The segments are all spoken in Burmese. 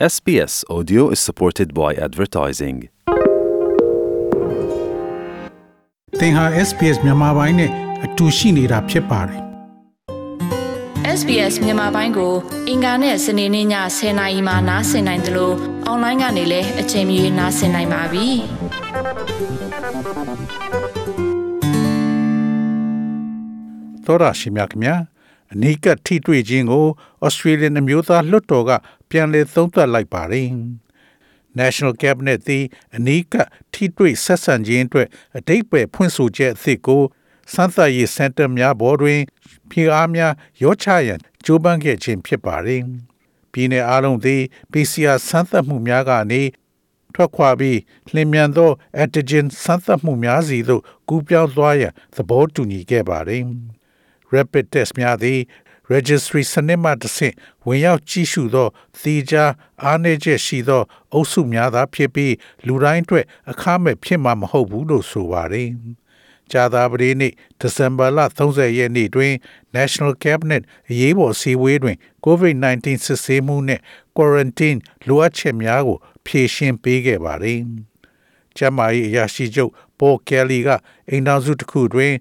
SBS Audio is supported by advertising. သင်ဟာ SPS မြန်မာပိုင်းနဲ့အတူရှိနေတာဖြစ်ပါတယ် SBS မြန်မာပိုင်းကို အင်ကာနဲ့စနေနေ့ည10:00နာရီမှနားဆင်နိုင်တယ်လို့အွန်လိုင်းကနေလည်းအချိန်မီနားဆင်နိုင်ပါပြီ။သောရရှိမြခင်ဗျာအနီးကပ်ထိတွေ့ခြင်းကို Australian အမျိုးသားလွှတ်တော်က ပြန်လည်သုံးသပ်လိုက်ပါတယ် National Cabinet သည်အနီးကပ်ထိတွေ့ဆက်ဆံခြင်းအတွက်အတိတ်ပဲဖွင့်ဆိုချက်အသစ်ကိုစမ်းသပ်ရေးစင်တာများဘော်တွင်ဖြေအားများရောချရန်ကြိုးပမ်းခဲ့ခြင်းဖြစ်ပါတယ်ပြည်내အားလုံးသည် PCR စမ်းသပ်မှုများကနေထွက်ခွာပြီးလျင်မြန်သော antigen စမ်းသပ်မှုများစီသို့ကူးပြောင်းသွားရန်သဘောတူညီခဲ့ပါတယ် rapid test များသည် registry စနစ်မှတစ်ဆင့်ဝင်ရောက်ကြည့်ရှုသောသီးခြားအားနည်းချက်ရှိသော အုပ်စုများသာဖြစ်ပြီးလူတိုင်းအတွက်အခမဲ့ဖြစ်မှာမဟုတ်ဘူးလို့ဆိုပါတယ်။ကြာသာပတေးနေ့ဒီဇင်ဘာလ30ရက်နေ့တွင် National Cabinet အရေးပေါ်အစည်းအဝေးတွင် COVID-19 စစ်ဆေးမှုနှင့် quarantine လိုအပ်ချက်များကို ဖြေရှင်းပေးခဲ့ပါတယ်။ကျန်းမာရေးအရာရှိချုပ်ပေါ်ကယ်လီကအိမ်တော်စုတစ်ခုတွင်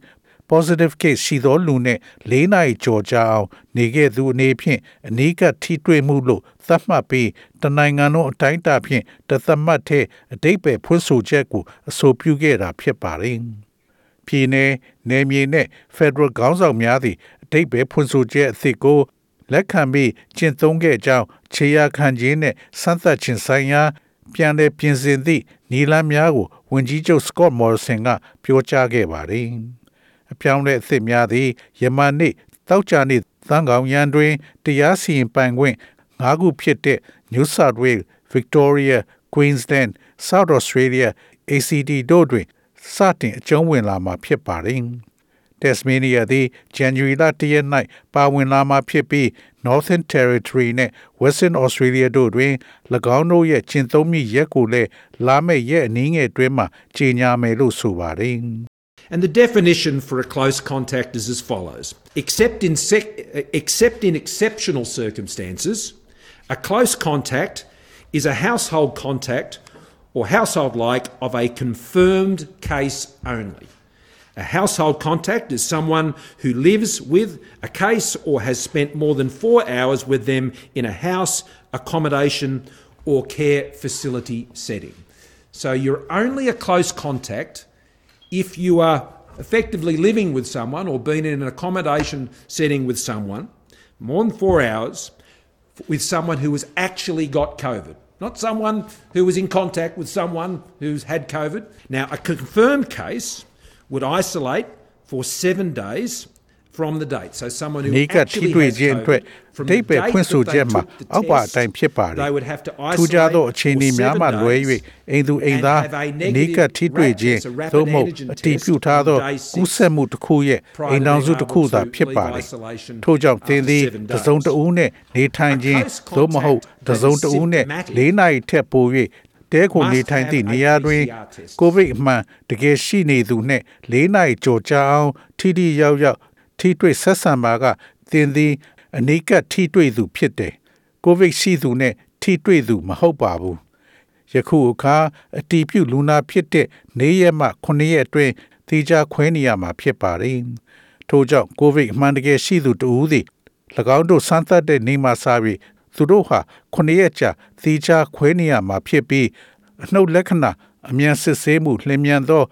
positive case ရှိသောလူနဲ့၄နိုင်ကြော်ကြာအောင် နေခဲ့သူအနေဖြင့်အနီးကပ်ထိတွေ့မှုလို့သတ်မှတ်ပြီးတနိုင်ငံလုံးအတိုင်းအတာဖြင့်တသမတ်တဲ့အတိတ်ပဲဖွင့်ဆိုချက်ကိုအဆိုပြုခဲ့တာဖြစ်ပါတယ်။ပြည်내နယ်မြေနဲ့ Federal ခေါင်းဆောင်များသည့်အတိတ်ပဲဖွင့်ဆိုချက်အသစ်ကိုလက်ခံပြီးကျင့်သုံးခဲ့ကြောင်းခြေရာခံခြင်းနဲ့စမ်းသပ်ခြင်းဆိုင်ရာပြန်လည်ပြင်ဆင်သည့်နီလန်းများကိုဝန်ကြီးချုပ် Scott Morrison ကပြောကြားခဲ့ပါတယ်။ အပြောင်းလဲအသစ်များသည်ယမန်နေ့တောက်ကြနေ့သံကောင်ရန်တွင်တရားစီရင်ပိုင်ခွင့်၅ခုဖြစ်တဲ့ New South Wales, Victoria, Queensland, South Australia, ACT တို့တွင်စတင်အကျုံးဝင်လာမှာဖြစ်ပါတယ်။ Tasmania သည် January လ1ရက်၌ပါဝင်လာမှာဖြစ်ပြီး Northern Territory နဲ့ Western Australia တို့တွင်၎င်းတို့ရဲ့ကျင့်သုံးမိရက်ကိုလည်းလာမယ့်ရက်အနည်းငယ်အတွင်းမှာကြေညာမယ်လို့ဆိုပါတယ်။ And the definition for a close contact is as follows except in, sec- except in exceptional circumstances, a close contact is a household contact or household like of a confirmed case only. A household contact is someone who lives with a case or has spent more than four hours with them in a house, accommodation, or care facility setting. So you're only a close contact if you are effectively living with someone or been in an accommodation setting with someone more than four hours with someone who has actually got COVID, not someone who was in contact with someone who's had COVID. Now, a confirmed case would isolate for seven days from the date. So someone who နေကထိတွေ့ခြင်းအတွက် from ဒိ the တ်ပဲဖွင့် date ဆို that ချက် they မှာ took the အောက်ပါအ test, တိုင်းဖြစ်ပါတယ် they would have to ထူးခြားသော isolate အခြေအနေ for များမှ seven လွဲ days ၍အိမ်သူအိမ်သား and have a နေက negative ထိတွေ့ခြင်း rapid- it's a rapid သို့မဟုတ် antigen အတည်ပြုထားသော test on day six ကူးစက်မှုတစ်ခုရဲ့ prior to အိမ်တော်စု being တစ်ခု able သာ to ဖြစ်ပါ leave လေ isolation ထို့ကြောင့်သင်သည် after seven တစ်စုံတစ်ဦးနဲ့နေထိုင်ခြင်း A close သို့မဟုတ် contact တစ်စုံတစ်ဦးနဲ့ that is ၄နိုင်ထက်ပို၍တဲခုနေထိုင်သည့် must have နေရာတွင် a PCR test. ကိုဗစ်အမှန်တကယ်ရှိနေသူနှင့်၄နိုင်ကြော်ကြအောင်ထိထိရောက်ရောက် ထိတွေ့ဆက်ဆံပါကသင်သည်အနိကထိတွေ့သူဖြစ်တယ်ကိုဗစ်ရှိသူနဲ့ထိတွေ့သူမဟုတ်ပါဘူးယခုအခါအတီးပြုလူနာဖြစ်တဲ့၄ရက်မှ9ရက်အတွင်းသေချာခွဲနေရမှာဖြစ်ပါတယ်ထို့ကြောင့်ကိုဗစ်အမှန်တကယ်ရှိသူတဦးသည်၎င်းတို့စမ်းသပ်တဲ့နေမှာစားပြီးသူတို့ဟာ9ရက်ကြာသေချာခွဲနေရမှာဖြစ်ပြီးအနှုတ်လက္ခဏာအမြန်စစ်ဆေးမှုလျင်မြန်သော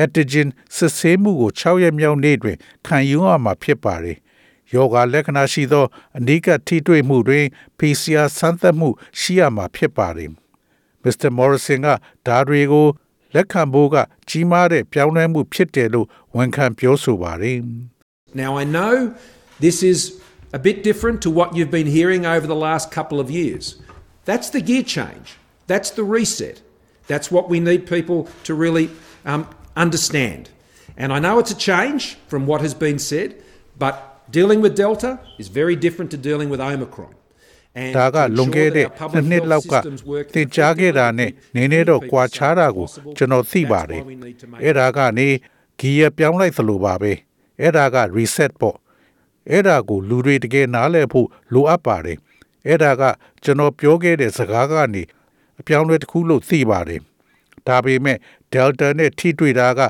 antigen စစ်ဆေးမှုကို6ရက်မြောက်နေ့တွင် ခံယူရမှာဖြစ်ပါတယ်။ယောဂလက္ခဏာရှိသောအနိကထိတွေ့မှုတွင် PCR စမ်းသပ်မှုရှိရမှာဖြစ်ပါတယ်။ Mr. Morrison ကဒါတွေကိုလက်ခံဖို့ကကြီးမားတဲ့ပြောင်းလဲမှုဖြစ်တယ်လို့ဝန်ခံပြောဆိုပါတယ်။ Now, I know this is a bit different to what you've been hearing over the last couple of years. That's the gear change, that's the reset. That's what we need people to really um, understand. And I know it's a change from what has been said, but dealing with Delta is very different to dealing with Omicron. And ဒါက to လွန် ensure ခဲ့ that တဲ့ our public နှစ်နှစ် health လောက်က systems work သင်ကြားခဲ့တာနဲ့နည်းနည်းတော့ကွာခြားတာကိုကျွန်တော်သိပါတယ်အဲ့ဒါကနေဂီယာပြောင်းလိုက်သလိုပါပဲအဲ့ဒါက reset ပေါ့အဲ့ဒါကိုလူတွေတကယ်နားလည်ဖို့လိုအပ်ပါတယ် အဲ့ဒါကကျွန်တော်ပြောခဲ့တဲ့စကားကနေအပြောင်းအလဲတစ်ခုလို့သိပါတယ်ဒါပေမဲ့ Delta နဲ့ထိတွေ့တာက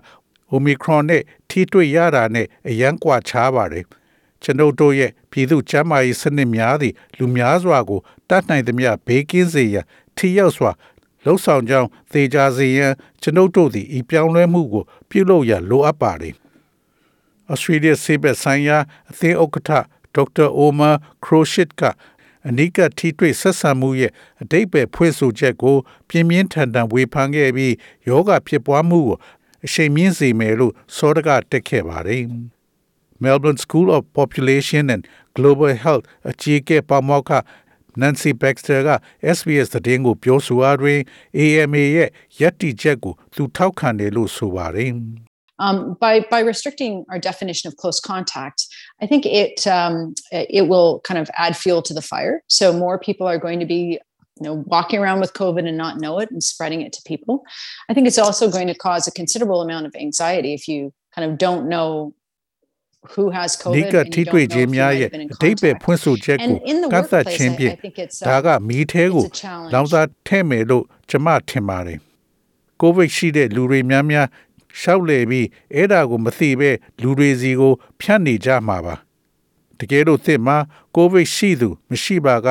Omicron နဲ့ထိတွေ့ရတာနဲ့အရန်ကွာခြားပါတယ်ကျွန်ုပ်တို့ရဲ့ပြည်သူ့ကျန်းမာရေးစနစ်များသည့်လူများစွာကိုတတ်နိုင်သမျှဘေးကင်းစေရန်ထိရောက်စွာလှုပ်ဆောင်ကြောင်းသေချာစေရန်ကျွန်ုပ်တို့သည်ဤပြောင်းလဲမှုကို ပြုလုပ်ရန်လိုအပ်ပါတယ်။ Australia ဆေးဘက်ဆိုင်ရာအသင်းဥက္ကဋ္ဌဒေါက်တာအိုမာခရိုရှစ်က အနိကထိတွေ့ဆက်ဆံမှုရဲ့အတိတ်ပဲဖွင့်ဆိုချက်ကို ပြင်းပြင်းထန်ထန်ဝေဖန်ခဲ့ပြီးယောဂဖြစ်ပွားမှုကိုအရှိန်မြင့်စေမယ်လို့စောဒကတက်ခဲ့ပါတယ်။ Melbourne School of Population and Global Health အကြီးအကဲပါမောက္ခ Nancy Baxter က SBS သတင်းကိုပြောဆိုအားတွင် AMA ရဲ့ယက်တီချက်ကိုသူထောက်ခံတယ်လို့ဆိုပါတယ်။ Um, by by restricting our definition of close contact, I think it um, it will kind of add fuel to the fire. So more people are going to be you know walking around with COVID and not know it and spreading it to people. I think it's also going to cause a considerable amount of anxiety if you kind of don't know who has COVID နိက and ထိ you တွေ့ don't know ခြင်း if you များ might ရဲ့ have been in အတိတ်ပဲ contact. ဖွင့်ဆိုချက်ကို And in the ကန့်သတ် workplace, ခြင်း I- ဖြင့် I think it's, uh, ဒါကမီးထဲကို it's a challenge. လောင်စာထည့်မယ်လို့ကျွန်မထင်ပါတယ်ကိုဗစ်ရှိတဲ့လူတွေများများ ရှောက်လေပြီးအဲ့ဒါကိုမသိပဲလူတွေစီကို ဖြတ်နေကြမှာပါတကယ်လို့သင်မှာကိုဗစ်ရှိသူ မရှိပါက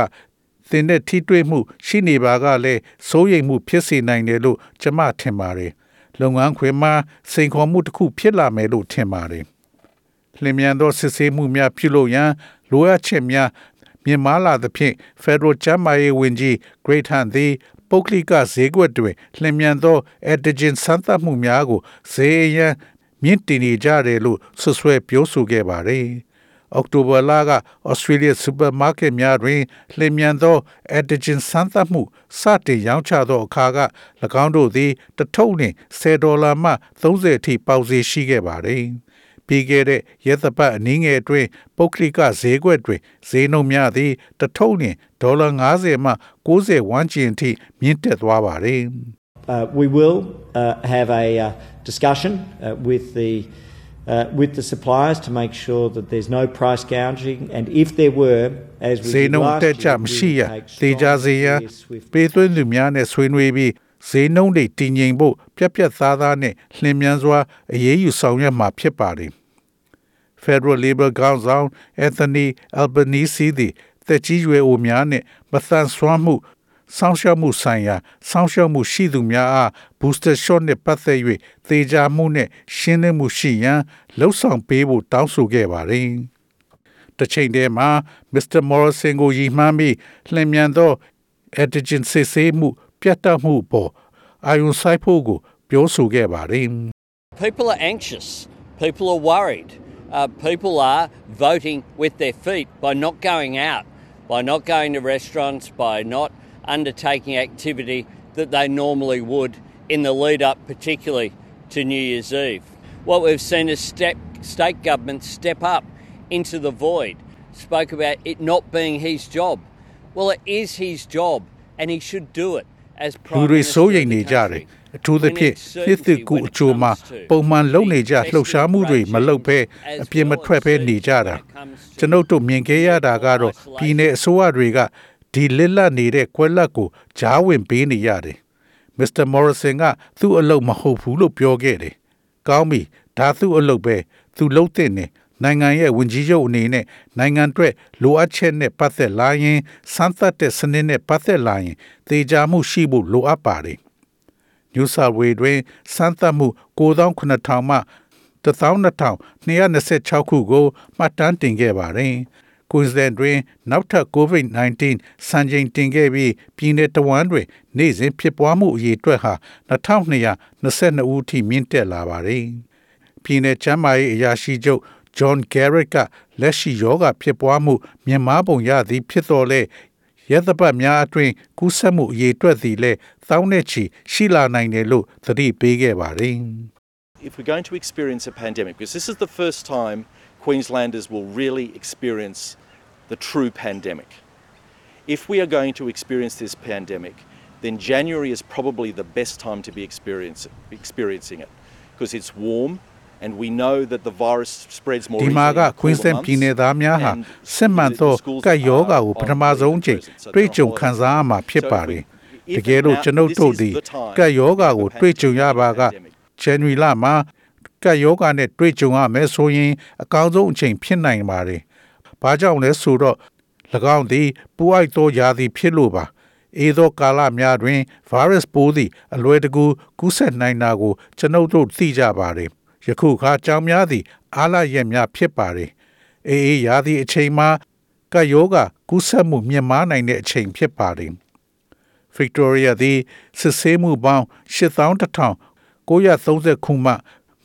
သင်တဲ့ထိတွေ့မှု ရှိနေပါကလည်းစိုးရိမ်မှုဖြစ်စေနိုင်တယ်လို့ကျွန်မထင်ပါတယ်လုပ်ငန်းခွင်မှာစိန်ခေါ်မှုတစ်ခုဖြစ်လာမယ်လို့ထင်ပါတယ်လျင်မြန်သောစစ်ဆေးမှုများပြုလုပ်ရန်လိုအပ်ချက်များမြင့်မားလာသဖြင့် Federal ကျန်းမာရေးဝန်ကြီး Great Hunt သည် ပုဂ္ဂလိကဈေးကွက်တွင်လျင်မြန်သော antigen စမ်းသပ်မှုများကိုဈေးအရန်မြင့်တင်နေကြတယ်လို့ဆွဆွဲပြောဆိုခဲ့ပါသည်။အောက်တိုဘာလက Australia Supermarket များတွင်လျင်မြန်သော antigen စမ်းသပ်မှုစတင်ရောင်းချသောအခါက၎င်းတို့သည်တစ်ထုပ်နှင့်10ဒေါ်လာမှ30အထိပေါက်ဈေးရှိခဲ့ပါသည်။ ပြီးခဲ့တဲ့ရက်သပတ်အနည်းငယ်အတွင်းပုဂ္ဂလိကဈေးကွက်တွင်ဈေးနှုန်းများသည်တစ်ထုပ်နှင့်ဒေါ်လာ90မှ90ဝန်းကျင်အထိမြင့်တက်သွားပါတယ် Uh, we will uh, have a uh, discussion uh, with the uh, with the suppliers to make sure that there's no price gouging, and if there were, as we ဈေး did နှုန်း last တက်ကြ year, မ we ရှိရ will take သေချာ strong, စေရန် clear, swift ပေးသွင်းသူများနဲ့ဆွေးနွေးပြီးဈေးနှုန်းတွေတည်ငြိမ်ဖို့ပြက်ပြက်သားသားနဲ့လျင်မြန်စွာအရေးယူဆောင်ရွက်မှာဖြစ်ပါတယ် Federal Labor ခေါင်းဆောင် Anthony Albanese သည်တက်ကြီးရွယ်အိုများနှင့်မသန်စွမ်းမှုစောင့်ရှောက်မှုဆိုင်ရာစောင့်ရှောက်မှုရှိသူများအား booster shot နှင့်ပတ်သက်၍သေချာမှုနှင့်ရှင်းလင်းမှုရှိရန်လှုံ့ဆော်ပေးဖို့တောင်းဆိုခဲ့ပါသည်။တစ်ချိန်တည်းမှာ Mr. Morrison ကိုရည်မှန်းပြီးလျင်မြန်သော antigen စစ်ဆေးမှု ပြတ်တောက်မှုအပေါ်အာရုံစိုက်ဖို့ကိုပြောဆိုခဲ့ပါတယ်။ People are anxious. People are worried. Uh, people are voting with their feet by not going out, by not going to restaurants, by not undertaking activity that they normally would in the lead up, particularly to New Year's Eve. What we've seen is step, state governments step up into the void, spoke about it not being his job. Well, it is his job, and he should do it as လူ Prime တွေ Minister စိုး of ရိမ် the နေကြတယ် country. အထူးသဖြင့် We need နှစ်သစ်ကူ certainty အချိုမှာ when it comes to ပုံမှန်လုပ်နေကြ the လှုပ်ရှားမှုတွေမလုပ်ဘဲ as အပြင်းမ well ထွက်ဘဲ as နေကြတာ when it comes to ကျွန်ုပ်တို့မြင်ခဲ့ရတာကတော့ isolation. ပြည်내အစိုးရတွေကဒီလစ်လပ်နေတဲ့ကွက်လက်ကိုဂျားဝင်ပေးနေရတယ်မစ္စတာမော်ရဆင်ကသူ့အလုပ်မဟုတ်ဘူးလို့ပြောခဲ့တယ်ကောင်းပြီဒါသူ့အလုပ်ပဲသူလုပ်တဲ့နေနိုင်ငံရဲ့ဝန်ကြီးချုပ်အနေနဲ့နိုင်ငံအတွက်လိုအပ်ချက်နဲ့ပတ်သက်လာရင်စမ်းသပ်တဲ့စနစ်နဲ့ပတ်သက်လာရင်တေချာမှုရှိဖို့လိုအပ်ပါတယ် New South Wales တွင်စမ်းသပ်မှု9000မှ12226ခုကိုမှတ်တမ်းတင်ခဲ့ပါတယ်။ Queensland တွင် နောက်ထပ် COVID-19 စံချိန်တင်ခဲ့ပြီးပြည်내တဝမ်းတွင် နေ့စဉ်ဖြစ်ပွားမှုအရေအတွက်ဟာ2222ဦးထိမြင့်တက်လာပါတယ်။ပြည်내ကျန်းမာရေးအရာရှိချုပ် John Garrett ကလက်ရှိယောဂဖြစ်ပွားမှုမြင့်မားပုံရသည်ဖြစ်တော်လဲ ရက်သပတ်များအတွင်းကူးစက်မှုအရေးအတွက်သည်လည်းသောင်းနဲ့ချီရှိလာနိုင်တယ်လို့သတိပေးခဲ့ပါတယ် if we're going to experience a pandemic, because this is the first time Queenslanders will really experience the true pandemic. If we are going to experience this pandemic, then January is probably the best time to be experience, experiencing it because it's warm, and we know that the virus spreads more ဒီ easily မှာ in က the cooler Queensland months, ပြည်နယ်သားများဟာ and စစ်မှန်သော the schools ကပ်ရောဂါကို are ပထမဆုံးအချိန် on holiday, so တွေ့ကြုံ they're on ခံစားရမှာဖြစ် So if ပါတယ် we- တ if ကယ်လို့ now ကျွန်ုပ် this တို့ is သည် the time ကပ်ရောဂါကို for တွေ့ကြုံရပါက pandemic. ဇန်နဝါရီလမှာကပ်ရောဂါနဲ့တွေ့ကြုံရမယ်ဆိုရင်အကောင်းဆုံးအချိန်ဖြစ်နိုင်ပါတယ်။ဘာကြောင့်လဲဆိုတော့၎င်းသည်ပူအိုက်သောယာသည်ဖြစ်လို့ပါ။အေသောကာလများတွင် virus ပိုးသည်အလွယ်တကူကူးစက်နိုင်တာကိုကျွန်ုပ်တို့သိကြပါတယ်။ ယခုခါကြောင်များသည်အားလရက်များဖြစ်ပါတယ်။အေးအေးယာသည်အချိန်မှာကပ်ရောဂါကူးစက်မှုမြင့်မားနိုင်တဲ့အချိန်ဖြစ်ပါတယ်။ Victoria သည်စစ်ဆေးမှုပေါင်း81,930ခုမှ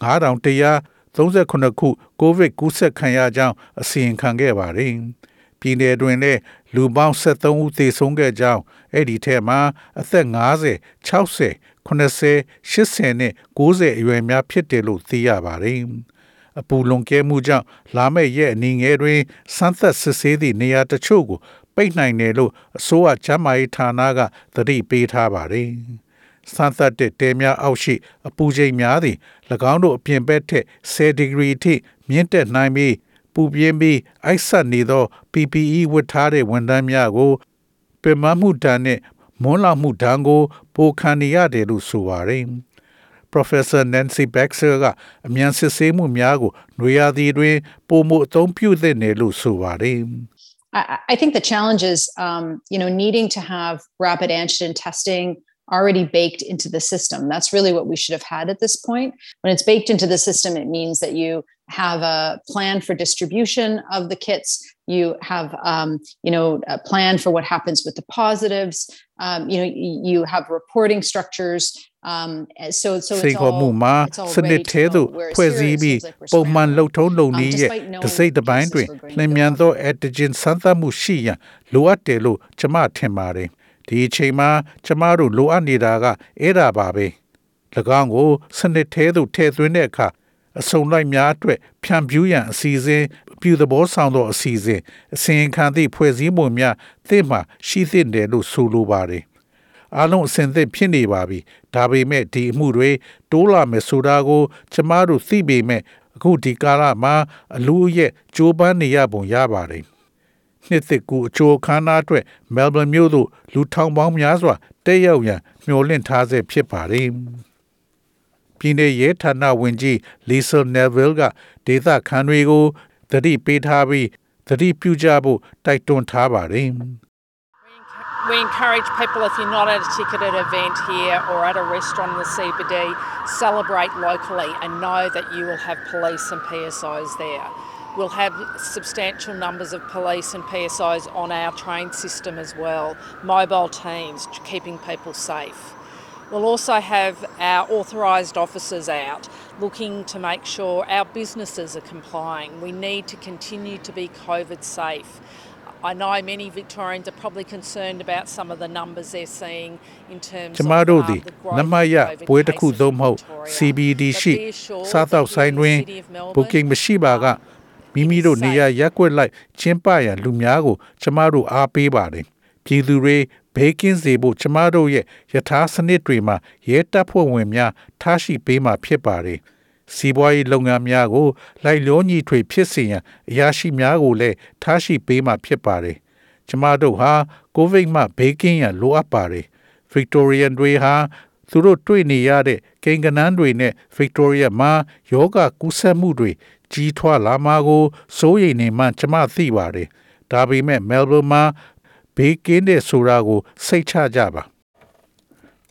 9139ခုကိုဗစ်ကူးစက်ခံရကြောင်းအစီရင်ခံခဲ့ပါတယ်။ပြည်내တွင်လည်းလူပေါင်း73ဦးသေဆုံးခဲ့ကြောင်းအဲ့ဒီထဲမှာအသက်50 60 80 80နဲ့90အရွယ်များဖြစ်တယ်လို့သိရပါတယ်။အပူလွန်ကဲမှုကြောင့်လာမယ့်ရက်အနည်းငယ်တွင်စမ်းသပ်စစ်ဆေးသည့်နေရာတချို့ကိုပိတ်နိုင်တယ်လို့အစိုးရချမ်းမာရေးဌာနကသတိပေးထားပါတယ်။စမ်းသပ်တဲ့တဲများအောက်ရှိ အပူချိန်များသည်၎င်းတို့အပြင်ဘက်ထက်10ဒီဂရီထိမြင့်တက်နိုင်ပြီးပူပြင်းပြီးအိုက်ဆက်နေသော PPE ဝတ်ထားတဲ့ဝန်ထမ်းများကိုပင်မမှုတန်နဲ့ မွန်းလောင်မှုဒဏ်ကိုပိုခံနေရတယ်လို့ဆိုပါတယ်။ Professor Nancy Baxter ကအမြန်စစ်ဆေးမှုများကိုနွေရာသီတွင်ပုံမှုအသုံးပြုသင့်တယ်လို့ဆိုပါတယ်။ I, I think the challenge is, um, you know, needing to have rapid antigen testing already baked into the system. That's really what we should have had at this point. When it's baked into the system, it means that you have a plan for distribution of the kits. You have, um, you know, a plan for what happens with the positives. Um, you know, y- you have reporting structures. Um, and so, so စိ it's တ်ခေါ်မှု all, မှာ it's all စနစ် ready ထဲ to သို့ go. Whereas ဖွဲ့ here စည်း it ပြီး seems like we're ပုံမှန် scrambling. လှုပ်ထုံးလုပ်နည်း Um, ရဲ့ despite knowing တစ်စိတ်တစ်ပိုင်း cases တွင် were going လျင် to be မြန် a သော lot. antigen စမ်းသပ်မှုရှိရန်လိုအပ်တယ်လို့ကျွန်မထင်ပါတယ်ဒီအချိန်မှာကျွန်မတို့လိုအပ်နေတာကအဲ့ဒါပါပဲ၎င်းကိုစနစ်ထဲသို့ထည့်သွင်းတဲ့အခါ အစုံလိုက်များအတွက်ဖြန့်ဖြူးရန်အစီအစဉ်အပြုသဘောဆောင်သောအစီအစဉ်အစဉ်ခံသည့်ဖွဲ့စည်းပုံများသင့်မှရှိသင့်တယ်လို့ဆိုလိုပါတယ်အားလုံးအစဉ်သင့်ဖြစ်နေပါပြီဒါပေမဲ့ဒီအမှုတွေတိုးလာမယ်ဆိုတာကို ကျမတို့သိပေမဲ့အခုဒီကာလမှာအလူအရက်ကြိုးပမ်းနေရပုံရပါတယ်နှစ်သက်ကူအချိုခမ်းနားအတွက်မဲလ်ဘန်မြို့သို့လူထောင်ပေါင်းများစွာတက်ရောက်ရန်မျှော်လင့်ထားဆဲဖြစ်ပါတယ် ပြည်내ရဲဌာနဝင်ကြီးလီဆယ်နယ်ဗယ်ကဒေသခံတွေကိုသတိပေးထားပြီးသတိပြုကြဖို့တိုက်တွန်းထားပါတယ် We encourage people if you're not at a ticketed event here or at a restaurant in the CBD, celebrate locally and know that you will have police and PSIs there. We'll have substantial numbers of police and PSIs on our train system as well, mobile teams keeping people safe. We'll also have our authorised officers out looking to make sure our businesses are complying. We need to continue to be COVID safe. I know many Victorians are probably concerned about some of the numbers they're seeing in terms ကျ of မတို့ um, သည် the growth န of မရ COVID ပွဲတစ်ခု cases သို့ in မဟုတ် Victoria. CBD But ရှိ be assured စားသောက် that ဆိုင် here တွင် in the city of Melbourne, booking မရှိပါကမိမိတို့နေရာရက်ွက်လိုက်ကျင်းပရန်လူများကိုကျမတို့အားပေးပါတယ်ပြည်သူတွေ ဘေးကင်းစေဖို့ကျမတို့ရဲ့ယထာစနစ်တွေမှာရဲတပ်ဖွဲ့ဝင်များထားရှိပေးမှာဖြစ်ပါတယ်စီးပွားရေးလုပ်ငန်းများကို လိုက်လျောညီထွေဖြစ်စေရန်အရာရှိများကိုလည်းထားရှိပေးမှာဖြစ်ပါတယ်ကျမတို့ဟာကိုဗစ်မှဘေးကင်းရန်လိုအပ်ပါတယ် Victorian တွေဟာသူတို့တွေ့နေရတဲ့ကိန်းဂဏန်းတွေနဲ့ Victoria မှာယောဂကူးစက်မှုတွေကြီးထွားလာမှာကိုစိုးရိမ်နေမှကျမသိပါတယ်။ဒါပေမဲ့ Melbourne မှာ ဘေးကင်းတဲ့ဆိုတာကို စိတ်ချကြပါ။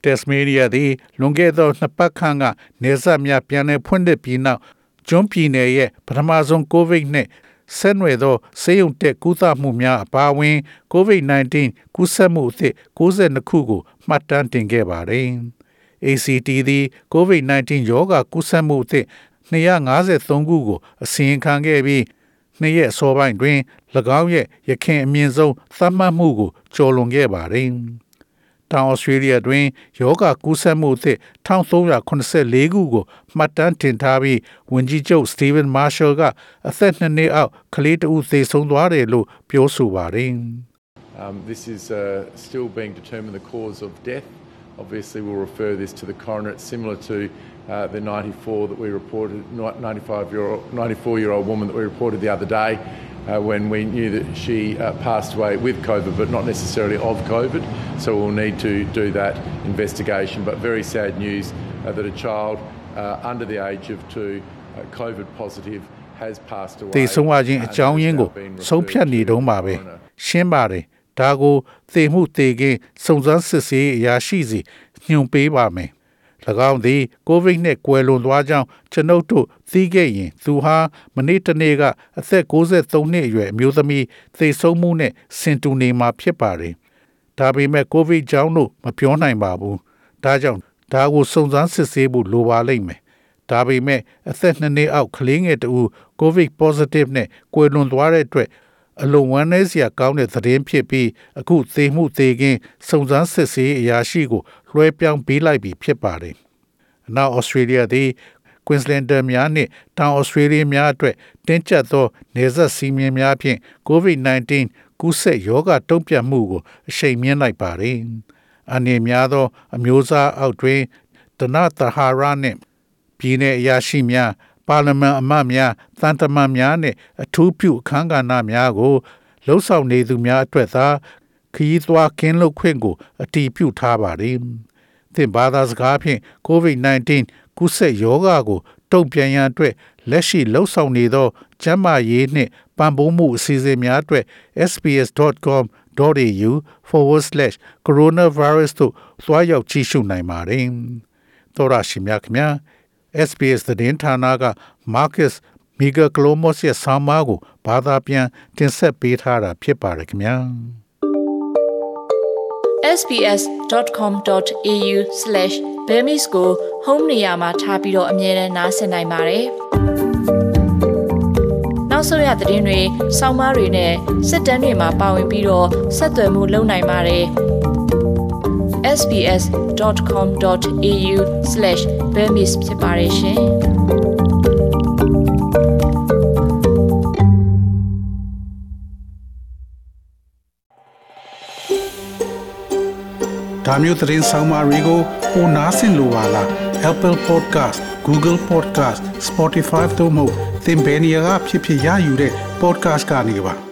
Tasmania သည်လွန်ခဲ့သောနှစ်ပတ်ခန့်ကနေဆက်များပြန်လည်ဖွင့်လှစ်ပြီးနောက်ကျွန်းပြည်နယ်ရဲ့ပထမဆုံးကိုဗစ်နဲ့ဆက်နွယ်သောဆေးရုံတက်ကူးသမှုများအပါအဝင် COVID-19 ကူးစက်မှုအသစ်62ခုကိုမှတ်တမ်းတင်ခဲ့ပါတယ်။ ACT သည် COVID-19 ရောဂါကူးစက်မှုအသစ်253ခုကိုအစီရင်ခံခဲ့ပြီး နှစ်ရက်အစောပိုင်းတွင်၎င်းရဲ့ရခင်အမြင့်ဆုံးသတ်မှတ်မှုကိုကျော်လွန်ခဲ့ပါတယ်။တောင်ဩစတြေးလျတွင်ယောဂကူးစက်မှုအသစ်1384ခုကိုမှတ်တမ်းတင်ထားပြီးဝန်ကြီးချုပ်စတီဗန်မာရှယ်ကအသက်2နှစ်အောက်ကလေးတဦးသေဆုံးသွားတယ်လို့ပြောဆိုပါတယ်။ Um, this is uh, still being determined the cause of death obviously we'll refer this to the coroner. It's similar to uh, the 94 that we reported, 95 year old, 94 year old woman that we reported the other day. Uh, when we knew that she uh, passed away with COVID, but not necessarily of COVID. So we'll need to do that investigation. But very sad news uh, that a child uh, under the age of two, uh, COVID positive, has passed away. တေဆုံးသွားခြင်းအကြောင်းရင်းကို and has now been ဆုံးဖြတ်နေ referred to တုန်းပါပဲ the coroner. ရှင်းပါတယ် ဒါကိုသေမှုသေကင်းစုံစမ်းစစ်ဆေးအရာရှိစီညွှန်ပေးပါမယ်၎င်းသည်ကိုဗစ်နှင့်ကွယ်လွန်သွားကြောင်းကျွန်ုပ်တို့သိခဲ့ရင် သူဟာမနေ့တနေ့ကအသက်63နှစ်အရွယ်အမျိုးသမီးသေဆုံးမှုနဲ့ဆင်တူနေမှာဖြစ်ပါတယ်ဒါပေမဲ့ကိုဗစ်ကြောင့်လို့မပြောနိုင်ပါဘူးဒါကြောင့်ဒါကိုစုံစမ်းစစ်ဆေးဖို့လိုပါလိမ့်မယ်ဒါပေမဲ့အသက်နှစ်နှစ်အောက်ကလေးငယ်တူကိုဗစ် positive နဲ့ကွယ်လွန်သွားတဲ့အတွက် အလွန်ဝမ်းနည်းစရာကောင်းတဲ့သတင်းဖြစ်ပြီးအခုသေမှုသေကင်းစုံစမ်းစစ်ဆေးအရာရှိကိုလွှဲပြောင်းပေးလိုက်ပြီဖြစ်ပါတယ်။နောက်ဩစတြေးလျသည် Queenslander များနှင့်တောင်ဩစတြေးလျများအတွက်တင်းကျပ်သောနေဆက်စီမင်းများဖြင့် COVID-19 ကူးစက်ရောဂါတုံ့ပြန်မှုကိုအရှိန်မြင့်လိုက်ပါတယ်။အနေများသော အမျိုးအစားအောက်တွင်တနတဟာရနှင့်ပြည်내အရာရှိများ ပါလီမန်အမတ်များသံတမန်များနဲ့အထူးပြုအခမ်းကဏ္ဍများကိုလှုပ်ဆောင်နေသူများအတွက်သာခရီးသွားကင်းလွတ်ခွင့်ကိုအတည်ပြုထားပါတယ်။သင်ဘာသာစကားဖြင့် COVID-19 ကူးစက်ရောဂါကိုတုံ့ပြန်ရန်အတွက်လက်ရှိလှုပ်ဆောင်နေသောကျန်းမာရေးနှင့်ပံ့ပိုးမှုအစီအစဉ်များအတွက် sbs.com.au/coronavirus သို့သွားရောက်ကြည့်ရှုနိုင်ပါတယ်။သောရရှိမြခင်များ SBS သတင်းဌာနက Marcus Mega Glomos ရဲ့ဆောင်းပါးကိုဘာသာပြန်တင်ဆက်ပေးထားတာဖြစ်ပါတယ်ခင်ဗျာ sbs.com.au/bemis ကို home နေရာမှာထားပြီးတော့အမြဲတမ်းနှားဆင်နိုင်ပါတယ်။နောက်ဆုံးရသတင်းတွေ၊စောင်းမားတွေနဲ့စစ်တမ်းတွေမှာပါဝင်ပြီးတော့ဆက်သွယ်မှုလုပ်နိုင်ပါတယ်။ sbs.com.au/bemis ဖြစ်ပါတယ်ရှင်။ဒါမျိုးသတင်းဆောင်မာတွေကိုပိုနားဆင်လိုပါလား Apple Podcast Google Podcast Spotify တို့မှာသင်ပင်ရာဖြစ်ဖြစ်ရယူတဲ့ podcast ကနေပါ